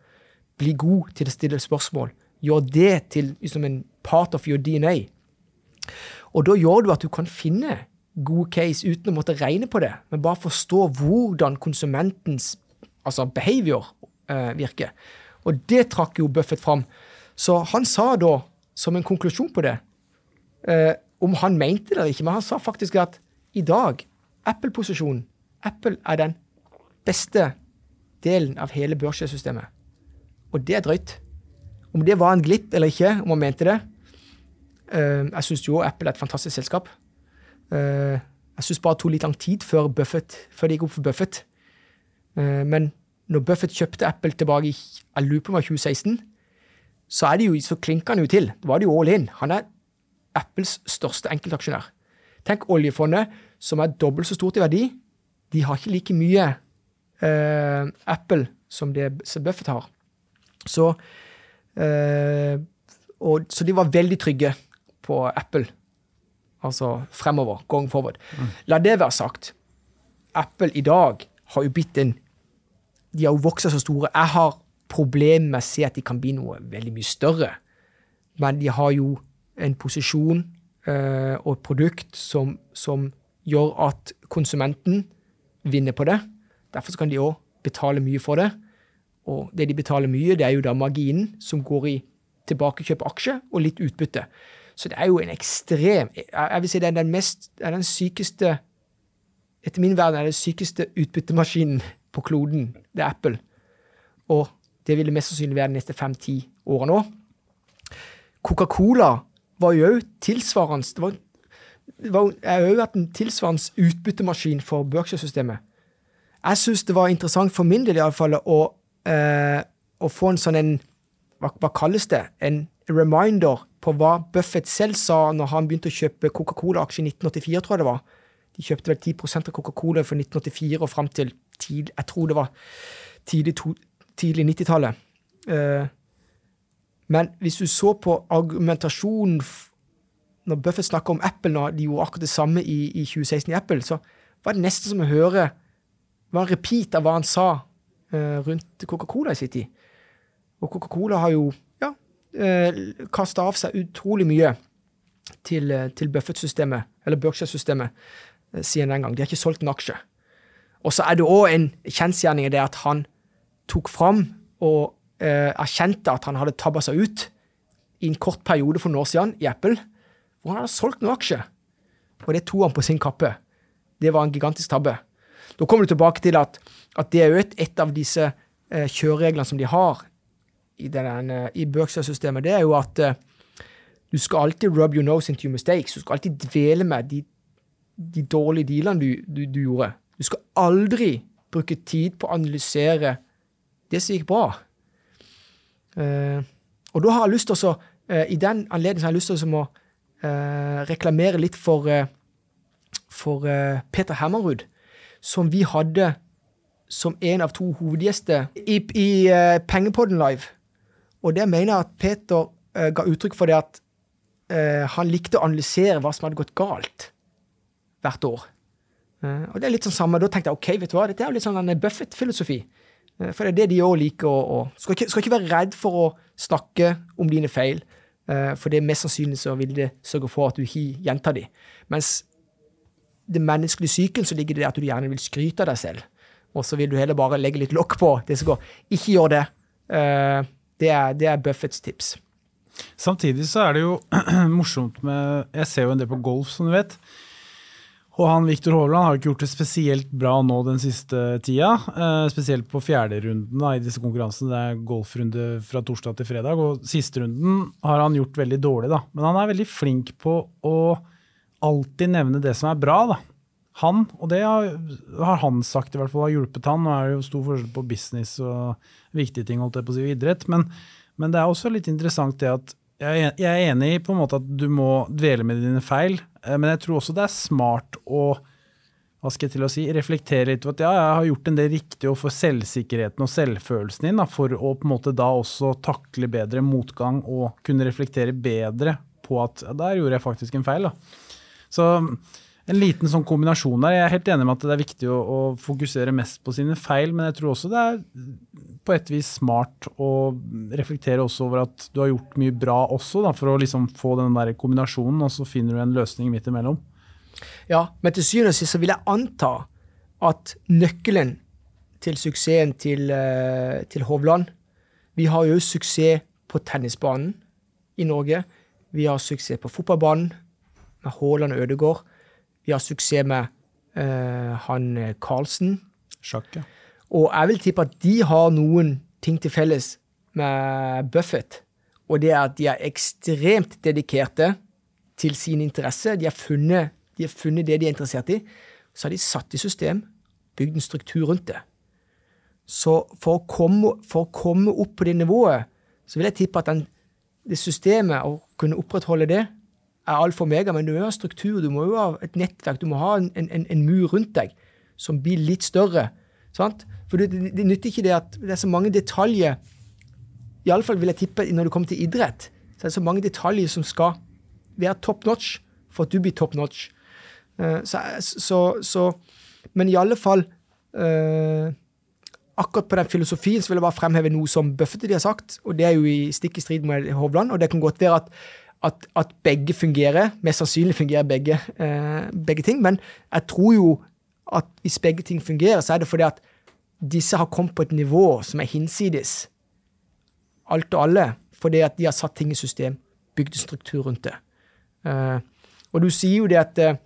Bli god til å stille spørsmål. Gjør det til liksom en part of your DNA. Og da gjør du at du kan finne god case uten å måtte regne på det, men bare forstå hvordan konsumentens altså behavior eh, virker. Og det trakk jo Buffett fram. Så han sa da, som en konklusjon på det, eh, om han mente det eller ikke, men han sa faktisk at i dag, Apple-posisjonen Apple er den beste delen av hele børssystemet. Og det er drøyt. Om det var en glipp eller ikke, om han mente det Jeg syns jo Apple er et fantastisk selskap. Uh, jeg syns bare det tok litt lang tid før, Buffett, før det gikk opp for Buffett. Uh, men når Buffett kjøpte Apple tilbake i jeg lurer på 2016, så, er det jo, så klinker han jo til. Da var det jo all in. Han er Apples største enkeltaksjonær. Tenk oljefondet, som er dobbelt så stort i verdi. De har ikke like mye uh, Apple som det Buffett har. Så, og, så de var veldig trygge på Apple Altså fremover. Going forward. La det være sagt. Apple i dag har jo blitt en De har jo vokst så store. Jeg har problemer med å se at de kan bli noe veldig mye større. Men de har jo en posisjon uh, og et produkt som, som, gjør at konsumenten vinner på det. Derfor kan de òg betale mye for det. Og det de betaler mye, det er jo da marginen som går i tilbakekjøp av aksje og litt utbytte. Så det er jo en ekstrem Jeg vil si det er den mest er den sykeste Etter min verden er det sykeste utbyttemaskinen på kloden. Det er Apple. Og det vil det mest sannsynlig være de neste fem-ti årene òg. Coca-Cola var jo òg tilsvarende Det var, det var òg vært en tilsvarende utbyttemaskin for Berkshire-systemet. Jeg syns det var interessant for min del iallfall å, eh, å få en sånn en hva, hva kalles det? En reminder på hva Buffett selv sa når han begynte å kjøpe Coca-Cola-aksjer i 1984, tror jeg det var. De kjøpte vel 10% av Coca-Cola fra 1984 og fram til tid, jeg tror det var tidlig, tidlig 90-tallet. Uh, men hvis du så på argumentasjonen når Buffett snakker om Apple, nå, de gjorde akkurat det samme i, i 2016 i Apple, så var det nesten som å høre var en repeat av hva han sa uh, rundt Coca-Cola i sin tid. Og Coca-Cola har jo eh, kasta av seg utrolig mye til, uh, til Buffett-systemet, eller Berkshire-systemet, uh, siden den gang. De har ikke solgt en aksje. Og så er det òg en kjensgjerning i det at han tok fram og eh, erkjente at han hadde tabba seg ut i en kort periode for noen år siden i Apple, hvor han hadde solgt noen aksjer. Og det tok han på sin kappe. Det var en gigantisk tabbe. Da kommer du tilbake til at, at det er jo et, et av disse eh, kjørereglene som de har i, denne, i Berkshire-systemet, det er jo at uh, du skal alltid rub your nose into your mistakes. Du skal alltid dvele med de, de dårlige dealene du, du, du, gjorde. Du skal aldri bruke tid på å analysere det som gikk bra. Uh, og da har jeg lyst til å, uh, i den anledning har jeg lyst til å uh, reklamere litt for, for Peter Hammerud, som vi hadde som en av to hovedgjester i, i Pengepodden Live. Og det mener jeg at Peter ga uttrykk for det at han likte å analysere hva som hadde gått galt hvert år. og det er litt sånn samme, Da tenkte jeg ok, vet du hva, dette er jo litt sånn Buffett-filosofi. Eh, for det er det de òg liker å, skal, skal, ikke, være redd for å snakke om dine feil, uh, for det er mest sannsynlig så vil det sørge for at du ikke gjentar de. Mens det menneskelige psyken så ligger det at du gjerne vil skryte av deg selv. Og så vil du heller bare legge litt lokk på det som går. Ikke gjør det. Uh, det, er, det er Buffetts tips. Samtidig så er det jo [CLEARS THROAT] morsomt med Jeg ser jo en del på golf, som du vet. Og han Viktor Hovland har ikke gjort det spesielt bra nå den siste tida. Eh, spesielt på fjerderunden i disse konkurransene. Det er golfrunde fra torsdag til fredag. Og siste runden har han gjort veldig dårlig, da. Men han er veldig flink på å alltid nevne det som er bra, da. Han, og det har, har han sagt i hvert fall, har hjulpet han. Nå er det jo stor forskjell på business og viktige ting, holdt jeg på å si, og idrett. Men, men det er også litt interessant det at jeg er enig i på en måte at du må dvele med dine feil, eh, men jeg tror også det er smart å hva skal jeg til å si, reflektere litt over at ja, jeg har gjort en del riktig for selvsikkerheten og selvfølelsen din, da, for å på en måte da også takle bedre motgang og kunne reflektere bedre på at ja, der gjorde jeg faktisk en feil. Da. Så en liten sånn kombinasjon der. Jeg er helt enig med at det er viktig å, å, fokusere mest på sine feil, men jeg tror også det er på et vis smart å reflektere også over at du har gjort mye bra også, da, for å liksom få den der kombinasjonen, og så finner du en løsning midt imellom. Ja, men til syvende og sist vil jeg anta at nøkkelen til suksessen til, uh, til Hovland Vi har jo suksess på tennisbanen i Norge. Vi har suksess på fotballbanen med Haaland og Ødegaard. Vi har suksess med uh, han eh, Carlsen. Sjakk, ja. Og jeg vil tippe at de har noen ting til felles med Buffett. Og det er at de er ekstremt dedikerte til sin interesse. De har funnet, de har funnet det de er interessert i. Så har de satt i system, bygd en struktur rundt det. Så for å komme, for å komme opp på det nivået, så vil jeg tippe at den, det systemet, å kunne opprettholde det, er alfa og mega, men du må ha struktur, du må jo ha et nettverk, du må ha en, en, en mur rundt deg som blir litt større. Sant? For det, det, det, nytter ikke det at det er så mange detaljer Iallfall vil jeg tippe når det kommer til idrett, så er det så mange detaljer som skal være top notch for at du blir top notch. Uh, så, så, så, Men i alle fall eh, Akkurat på den filosofien så vil jeg bare fremheve noe som Buffett de har sagt, og det er jo i stikk i strid med Hovland. Og det kan godt være at at, at, begge fungerer. Mest sannsynlig fungerer begge, eh, begge, ting. Men jeg tror jo at hvis begge ting fungerer, så er det fordi at disse har kommet på et nivå som er hinsides alt og alle, fordi at de har satt ting i system, bygd struktur rundt det. Eh, og du sier jo det at eh,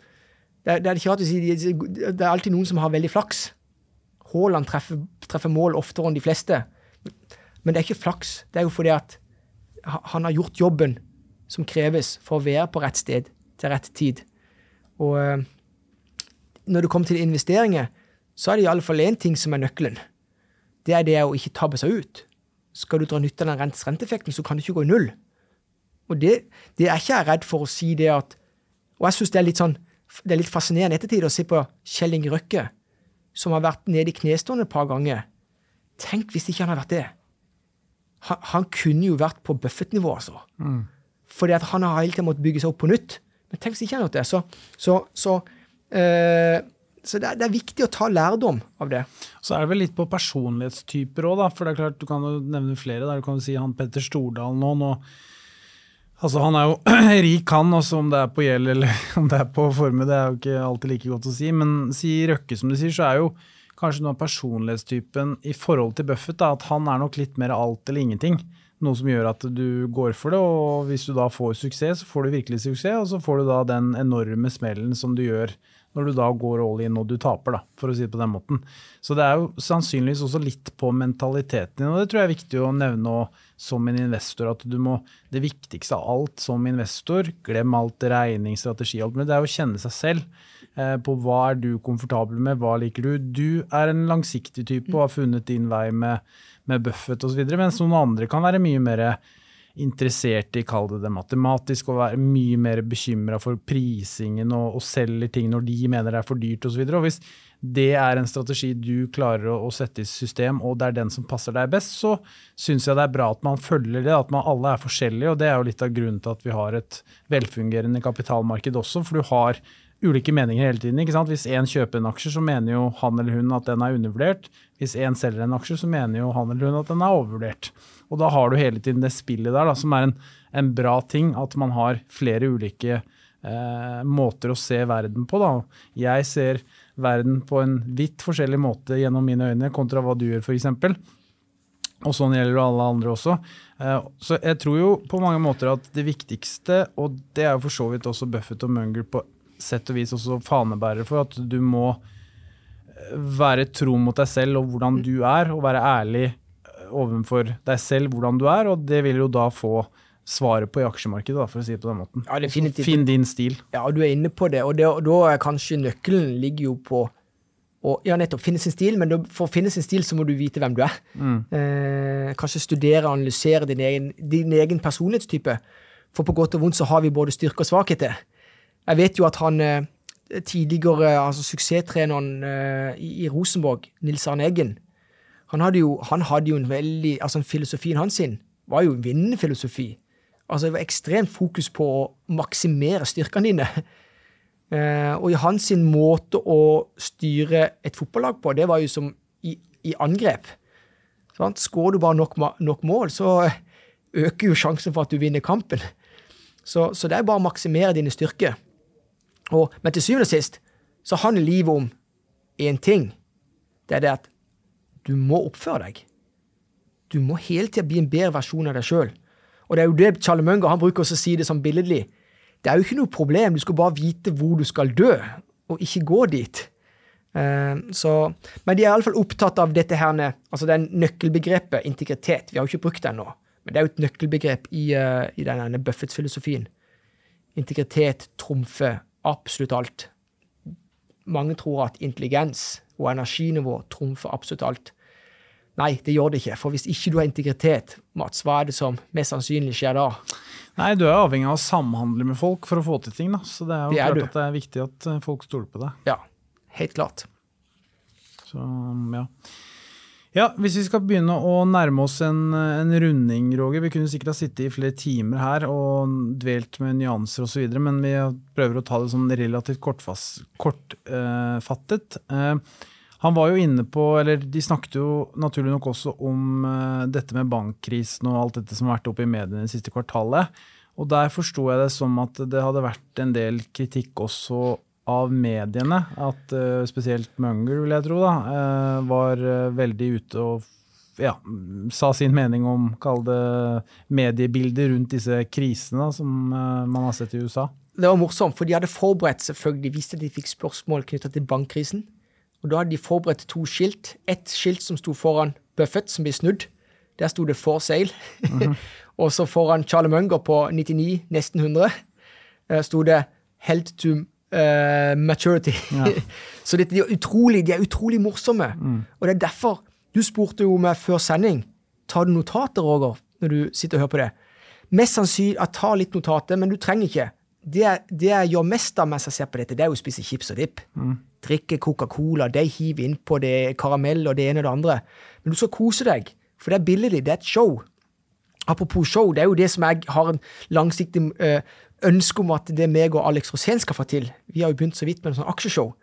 det, er, det, er ikke rart å si, det er alltid noen som har veldig flaks. Haaland treffer, treffer mål oftere enn de fleste. Men det er ikke flaks. Det er jo fordi at han har gjort jobben som kreves for å være på rett sted til rett tid. Og eh, når det kommer til investeringer, så er det i alle fall én ting som er nøkkelen. Det er det å ikke tabbe seg ut. Skal du dra nytte av den rentes renteeffekten, så kan du ikke gå i null. Og det, det er ikke jeg redd for å si det at Og jeg syns det er litt sånn det er litt fascinerende ettertid å se på Kjell Inge Røkke, som har vært nede i knestående et par ganger. Tenk hvis ikke han hadde vært det. Han, han kunne jo vært på Buffett-nivå, altså. Mm. Fordi at han har hele tiden måttet bygge seg opp på nytt. Men tenk hvis ikke han har gjort det. Så, så, så eh, så det er, det er, viktig å ta lærdom av det. Så er det vel litt på personlighetstyper òg. For det er klart, du kan jo nevne flere. Der. Du kan jo si han Petter Stordalen nå. nå altså Han er jo [CLEARS THROAT] rik, han. Også om det er på gjeld eller [LAUGHS] om det er på formue, det er jo ikke alltid like godt å si. Men si Røkke, som du sier, så er jo kanskje noe av personlighetstypen i forhold til Buffett da, at han er nok litt mer alt eller ingenting. Noe som gjør at du går for det, og hvis du da får suksess, så får du virkelig suksess, og så får du da den enorme smellen som du gjør når du da går all in og du taper, da, for å si det på den måten. Så det er jo sannsynligvis også litt på mentaliteten din, og det tror jeg er viktig å nevne som en investor. At du må Det viktigste av alt som investor, glem alt regning, strategi, alt men det er å kjenne seg selv. Eh, på hva er du komfortabel med, hva liker du? Du er en langsiktig type og har funnet din vei med, med Buffett osv., mens noen andre kan være mye mer interessert i, kall det det matematisk, og være mye mer bekymra for prisingen og, og, selger ting når de mener det er for dyrt osv. Hvis det er en strategi du klarer å, å, sette i system, og det er den som passer deg best, så syns jeg det er bra at man følger det, at man alle er forskjellige. og Det er jo litt av grunnen til at vi har et velfungerende kapitalmarked også, for du har ulike meninger hele tiden. ikke sant? Hvis én kjøper en aksje, så mener jo han eller hun at den er undervurdert. Hvis én selger en aksje, så mener jo han eller hun at den er overvurdert. Og da har du hele tiden det spillet der, da, som er en, en bra ting. At man har flere ulike eh, måter å se verden på. Da. Jeg ser verden på en vidt forskjellig måte gjennom mine øyne kontra hva du gjør, f.eks. Og sånn gjelder det alle andre også. Eh, så jeg tror jo på mange måter at det viktigste, og det er jo for så vidt også Buffett og Munger på sett og vis også fanebærer for, at du må eh, være tro mot deg selv og hvordan du er, og være ærlig overfor deg selv hvordan du er, og det vil jo da få svaret på i aksjemarkedet, da, for å si det på den måten. Ja. Finn din stil. Ja, du er inne på det, og, det, og da er kanskje nøkkelen ligger jo på å ja, nettopp finne sin stil, men for å finne sin stil så må du vite hvem du er. Mm. Eh, kanskje studere og analysere din egen, din egen, personlighetstype. For på godt og vondt så har vi både styrke og svakheter. Jeg vet jo at han eh, tidligere, altså suksesstreneren eh, i, Rosenborg, Nils Arne Eggen, han hadde jo, han hadde jo en veldig altså Filosofien hans sin var jo en vinnende filosofi. Altså Det var ekstremt fokus på å maksimere styrkene dine. [LAUGHS] Eh, og i hans sin måte å styre et fotballag på, det var jo som i, i angrep. Sant? Skårer du bare nok, nok, mål, så [LAUGHS] øker jo sjansen for at du vinner kampen. Så, så det er bare å maksimere dine styrker. Og, men til syvende og sist så handler livet om én ting. Det er det at du må oppføre deg. Du må hele tida bli en bedre versjon av deg sjøl. Og det er jo det Charlie Munger han bruker å si det sånn billedlig. Det er jo ikke noe problem, du skal bare vite hvor du skal dø, og ikke gå dit. Uh, så, men de er iallfall opptatt av dette her, altså det nøkkelbegrepet integritet. Vi har jo ikke brukt det ennå, men det er jo et nøkkelbegrep i, uh, i denne Buffett-filosofien. Integritet trumfer absolutt alt. Mange tror at intelligens og energinivå trumfer absolutt alt. Nei, det gjør det ikke. For hvis ikke du har integritet, Mats, hva er det som mest sannsynlig skjer da? Nei, du er avhengig av å samhandle med folk for å få til ting, da. Så det er jo det er klart du. at det er viktig at eh, folk stoler på deg. Ja, helt klart. Så, ja. Ja, Hvis vi skal begynne å nærme oss en, en runding, Roger. Vi kunne sikkert ha sittet i flere timer her og dvelt med nyanser osv., men vi prøver å ta det sånn relativt kortfattet. Kort, uh, han var jo inne på, eller De snakket jo naturlig nok også om uh, dette med bankkrisen og alt dette som har vært oppe i mediene det siste kvartalet. Og Der forsto jeg det som at det hadde vært en del kritikk også av mediene at uh, spesielt Munger, vil jeg tro, da, uh, var uh, veldig ute og ja, sa sin mening om, kall det, mediebildet rundt disse krisene som man har sett i USA. Det var morsomt, for de hadde forberedt selvfølgelig, visste at de fikk spørsmål knytta til bankkrisen. Og da hadde de forberedt to skilt. Ett skilt som sto foran Buffett, som ble snudd. Der sto det 'for sale'. Mm -hmm. [LAUGHS] og så foran Charlie Munger på 99, nesten 100, sto det 'held to uh, maturity. Ja. [LAUGHS] så de, er utrolig, de er utrolig morsomme. Mm. Og det er derfor Du spurte jo meg før sending tar du notater, Roger, når du sitter og hører på det. Mest sannsynlig at tar litt notater, men du trenger ikke. Det, det jeg gjør mest av mens jeg ser på dette, det er jo å spise chips og dipp. Drikke Coca-Cola, de hiver innpå det karamell og det ene og det andre. Men du skal kose deg, for det er billig, det er et show. Apropos show, det er jo det som jeg har en langsiktig eh, ønske om at det meg og Alex Rosén skal få til. Vi har jo begynt så vidt med en sånn aksjeshow.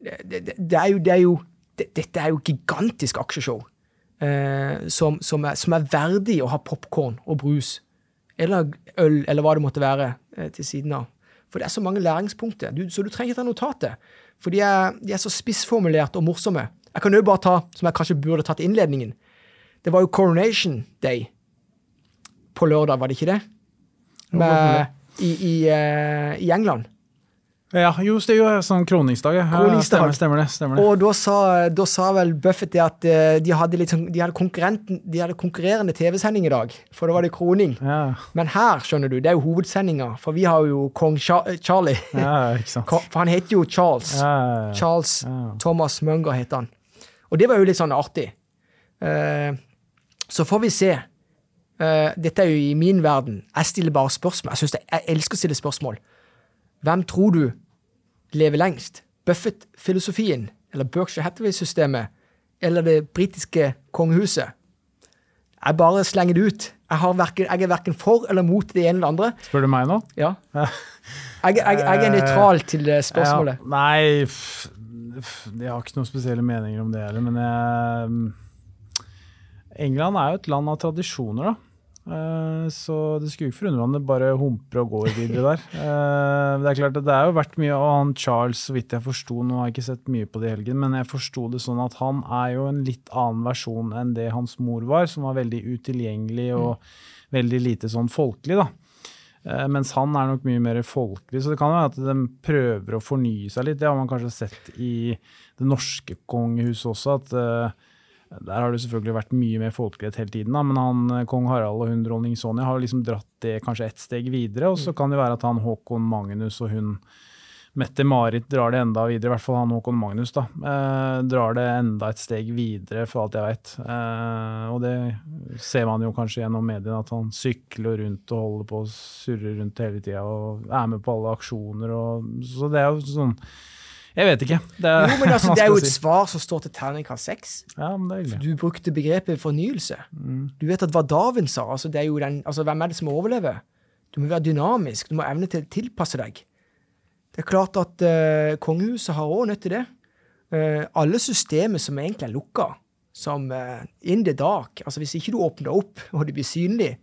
Det, det, det er jo, det er jo det, Dette er jo gigantisk aksjeshow. eh, som, som, er, som er verdig å ha popkorn og brus. Eller øl, eller hva det måtte være, eh, til siden av. For det er så mange læringspunkter. Du, så du trenger ikke ta notatet. For de er, de er så spissformulerte og morsomme. Jeg kan jo bare ta, som jeg kanskje burde tatt innledningen. Det var jo Coronation Day på lørdag, var det ikke det? Med, i, i, uh, I England. Ja, jo, det er jo sånn kroningsdag. Ja, Kroningsdag. Stemmer, stemmer det. stemmer det. Og da sa, da sa vel Buffett det at eh, de hadde, litt sånn, de hadde, de hadde konkurrerende TV-sending i dag, for da var det kroning. Ja, Men her, skjønner du, det er jo hovedsendinga, for vi har jo kong Cha Charlie. ja. [LAUGHS] For han heter jo Charles. Charles. Thomas Munger heter han. Og det var jo litt sånn artig. Uh, så får vi se. Eh, dette er jo i min verden. Jeg stiller bare spørsmål. Jeg, det, jeg elsker å stille spørsmål. Hvem tror du lever lengst? Buffett-filosofien eller Berkshire Hathaway-systemet eller det britiske kongehuset? Jeg bare slenger det ut. Jeg, har hverken, jeg er verken for eller mot det ene eller andre. Spør du meg nå? Ja. Jeg, jeg, er nøytral til det spørsmålet. Ja, nei, jeg har ikke noen spesielle meninger om det heller, men jeg England er jo et land av tradisjoner, da. Eh, Så det skulle ikke forundre meg om det bare humper og går videre der. [LAUGHS] Eh, Det er klart at det er jo vært mye, og han Charles, så vidt jeg forsto, nå har jeg ikke sett mye på det i helgen, men jeg forsto det sånn at han er jo en litt annen versjon enn det hans mor var, som var veldig utilgjengelig og veldig lite sånn folkelig, da. Eh, Mens han er nok mye mer folkelig, så det kan være at de prøver å fornye seg litt. Det har man kanskje sett i det norske kongehuset også, at der har det selvfølgelig vært mye mer folkelighet hele tiden, da, men han, eh, kong Harald og hun dronning Sonja har liksom dratt det kanskje ett steg videre, og så kan det være at han Håkon Magnus og hun Mette-Marit drar det enda videre, i hvert fall han Håkon Magnus, da. Eh, drar det enda et steg videre, for alt jeg vet. Eh, og det ser man jo kanskje gjennom mediene, at han sykler rundt og holder på og surrer rundt hele tida og er med på alle aksjoner og Så det er jo sånn Jeg vet ikke. Det er, Jo, men altså, [LAUGHS] det er jo et si? svar som står til terningkast seks. Ja. Du brukte begrepet fornyelse. Mm. Du vet at hva Darwin sa. altså det er jo den, altså Hvem er det som overlever? Du må være dynamisk. Du må evne til å tilpasse deg. Det er klart at uh, kongehuset har òg nødt til det. Uh, alle systemer som egentlig er lukka, som uh, in the dark altså Hvis ikke du åpner opp, [LAUGHS] og det blir synlig,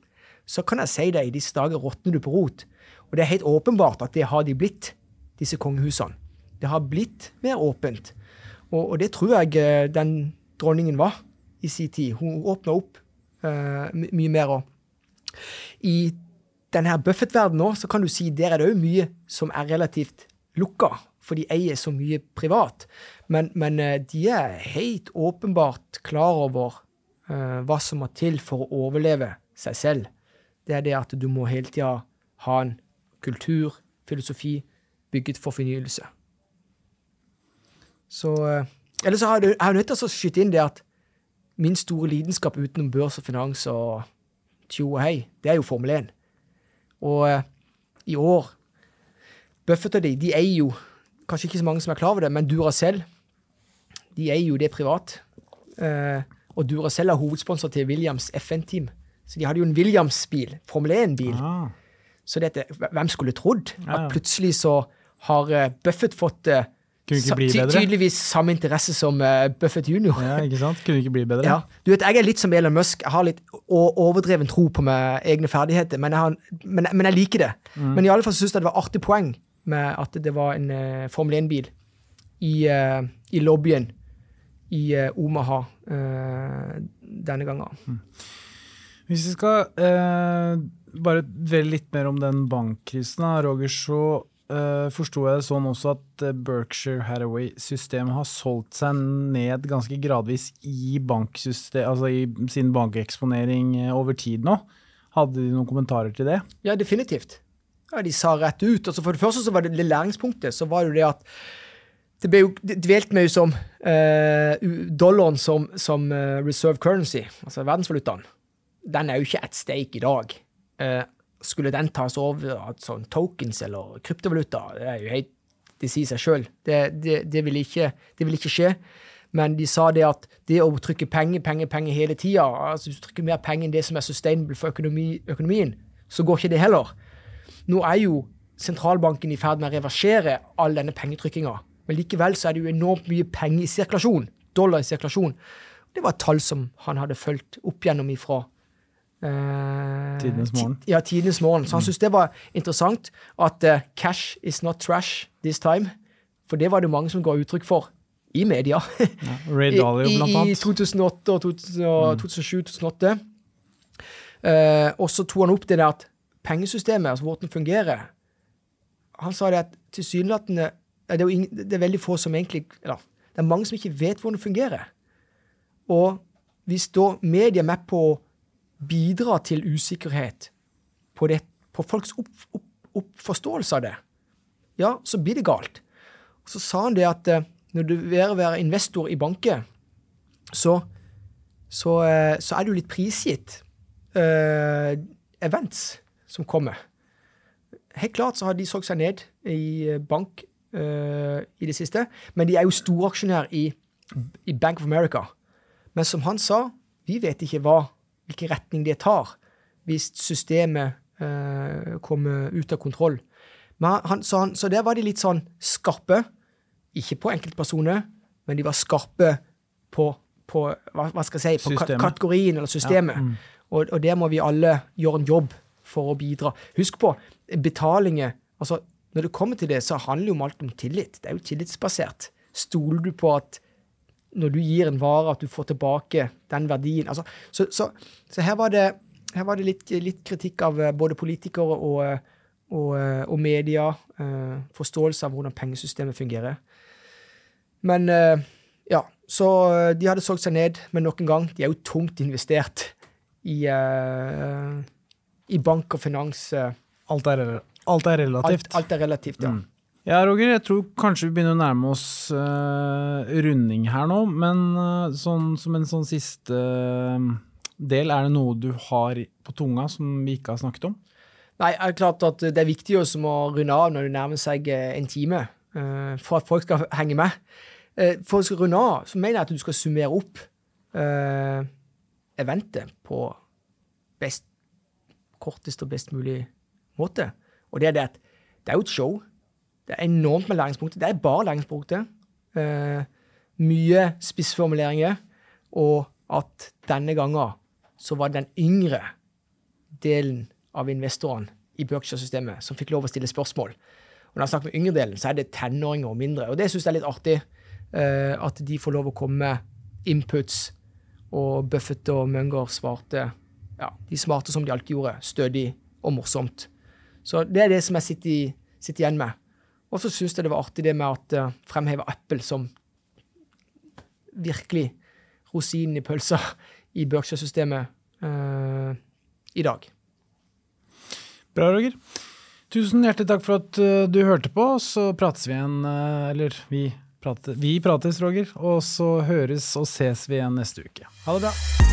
så kan jeg si deg, i disse dager råtner du på rot. Og det er helt åpenbart at det har de blitt, disse kongehusene. Det har blitt mer åpent. Og, og det tror jeg eh, den dronningen var i sin tid. Hun åpna opp uh, mye mer. Og i denne Buffett-verdenen òg, så kan du si der er det òg mye som er relativt lukka, for de eier så mye privat. Men, men eh, de er helt åpenbart klar over uh, hva som må til for å overleve seg selv. Det er det at du må hele tida ha en kultur, filosofi, bygget for fornyelse. Så eh, Eller så har jeg, nødt til å skyte inn det at min store lidenskap utenom børs og finans og tjo og hei, det er jo Formel 1. Og eh, i år Buffett og de, de eier jo Kanskje ikke så mange som er klar over det, men Duracell de eier jo det privat. Eh, og Duracell er hovedsponsor til Williams FN-team. Så de hadde jo en Williams-bil, Formel 1-bil. Ah, Så dette, hvem skulle trodd at plutselig så har eh, Buffett fått Kunne ikke bli bedre. tydeligvis samme interesse som eh, Buffett junior. ja, ikke sant? Kunne ikke bli bedre. Ja. Du vet, Jeg er litt som Elon Musk. Jeg har litt overdreven tro på meg egne ferdigheter, men jeg, har, men, men jeg liker det. Mm. Men i alle fall syns jeg det var artig poeng med at det var en uh, Formel 1-bil i, uh, i lobbyen i uh, Omaha denne gangen. Hvis vi skal bare dvele litt mer om den bankkrisen, Roger, så uh, forsto jeg det sånn også at eh, Berkshire Hathaway-systemet har solgt seg ned ganske gradvis i, altså i sin bankeksponering eh, over tid nå. Hadde de noen kommentarer til det? Ja, definitivt. Ja, De sa rett ut. Altså For det første så var det det læringspunktet så var det det at det ble jo dvelt med som eh, dollaren som, som reserve currency, altså verdensvalutaen. Den er jo ikke at stake i dag. Eh, skulle den tas over av sånn tokens eller kryptovaluta, det er jo helt Det sier seg sjøl. Det, det, det, vil ikke, det vil ikke skje. Men de sa det at det å trykke penger, penger, penger hele tida, altså hvis du trykker mer penger enn det som er sustainable for økonomi, økonomien, så går ikke det heller. Nå er jo sentralbanken i ferd med å reversere all denne pengetrykkinga. Men likevel så er det jo enormt mye penger i sirkulasjon. Dollar i sirkulasjon. Det var et tall som han hadde fulgt opp gjennom ifra Tidenes morgen. Ja, tidenes morgen. Så han mm. syntes det var interessant at uh, cash is not trash this time. For det var det mange som ga uttrykk for i media. Ja, Ray [LAUGHS] Dalio, blant annet. I 2008 og 2007-2008. Mm. Uh, og så tok han opp det der at pengesystemet, altså hvordan det fungerer Han sa det at tilsynelatende det, er det er veldig få som egentlig eller, Det er mange som ikke vet hvordan det fungerer. Og hvis da media er med på å bidra til usikkerhet på, det, på folks opp, opp, opp, av det, ja, så blir det galt. Og så sa han det at uh, når du vil være investor i banker, så, så, uh, så er du litt prisgitt uh, events som kommer. Helt klart så har de solgt seg ned i bank i det siste, men de er jo storaksjonær i, i Bank of America. Men som han sa, vi vet ikke hva hvilken retning det tar hvis systemet eh, kommer ut av kontroll. Han, så, han, så, der var de litt sånn skarpe. Ikke på enkeltpersoner, men de var skarpe på, på hva, hva, skal jeg si, på kategorien eller systemet. Ja. Mm. Og, og der må vi alle gjøre en jobb for å bidra. Husk på, betalinger altså Når det kommer til det, så handler det jo om alt om tillit. Det er jo tillitsbasert. Stoler du på at når du gir en vare, at du får tilbake den verdien. Altså, så, så, så, her var det, her var det litt, litt, kritikk av eh, både politikere og, eh, og, eh, og media. Forståelse av hvordan pengesystemet fungerer. Men ja, så de hadde solgt seg ned, men nok en gang, de er jo tungt investert i, uh, i bank og finans. alt, er, alt er relativt. Alt, alt er relativt, ja. Mm. Ja, Roger, jeg tror kanskje vi begynner å nærme oss uh, runding her nå. Men uh, sånn, som en sånn siste uh, del, er det noe du har på tunga som vi ikke har snakket om? Nei, det er klart at det er viktig å runde av når det nærmer seg en time, for at folk skal henge med. for å runde av, så mener jeg at du skal summere opp eventet på best, kortest og best mulig måte. Og det er det at det er jo et show. Det er enormt med læringspunkter. Det er bare læringspunkter. Uh, mye spissformuleringer. Og at denne gangen så var det den yngre delen av investorene i Berkshire-systemet som fikk lov å stille spørsmål. Og når jeg snakker med yngre delen, så er det tenåringer og mindre. Og det syns jeg er litt artig. Uh, at de får lov å komme med inputs. Og Buffett og Munger svarte ja, de smarte som de alltid gjorde. Stødig og morsomt. Så det er det som jeg sitter, sitter igjen med. Og så syns jeg det var artig det med at uh, fremheve Apple som virkelig rosinen i pølsa i Berkshire-systemet uh, i dag. Bra, Roger. Tusen hjertelig takk for at uh, du hørte på. Så prates vi igjen, uh, eller vi, prater, vi prates, Roger. Og så høres og ses vi igjen neste uke. Ha det bra.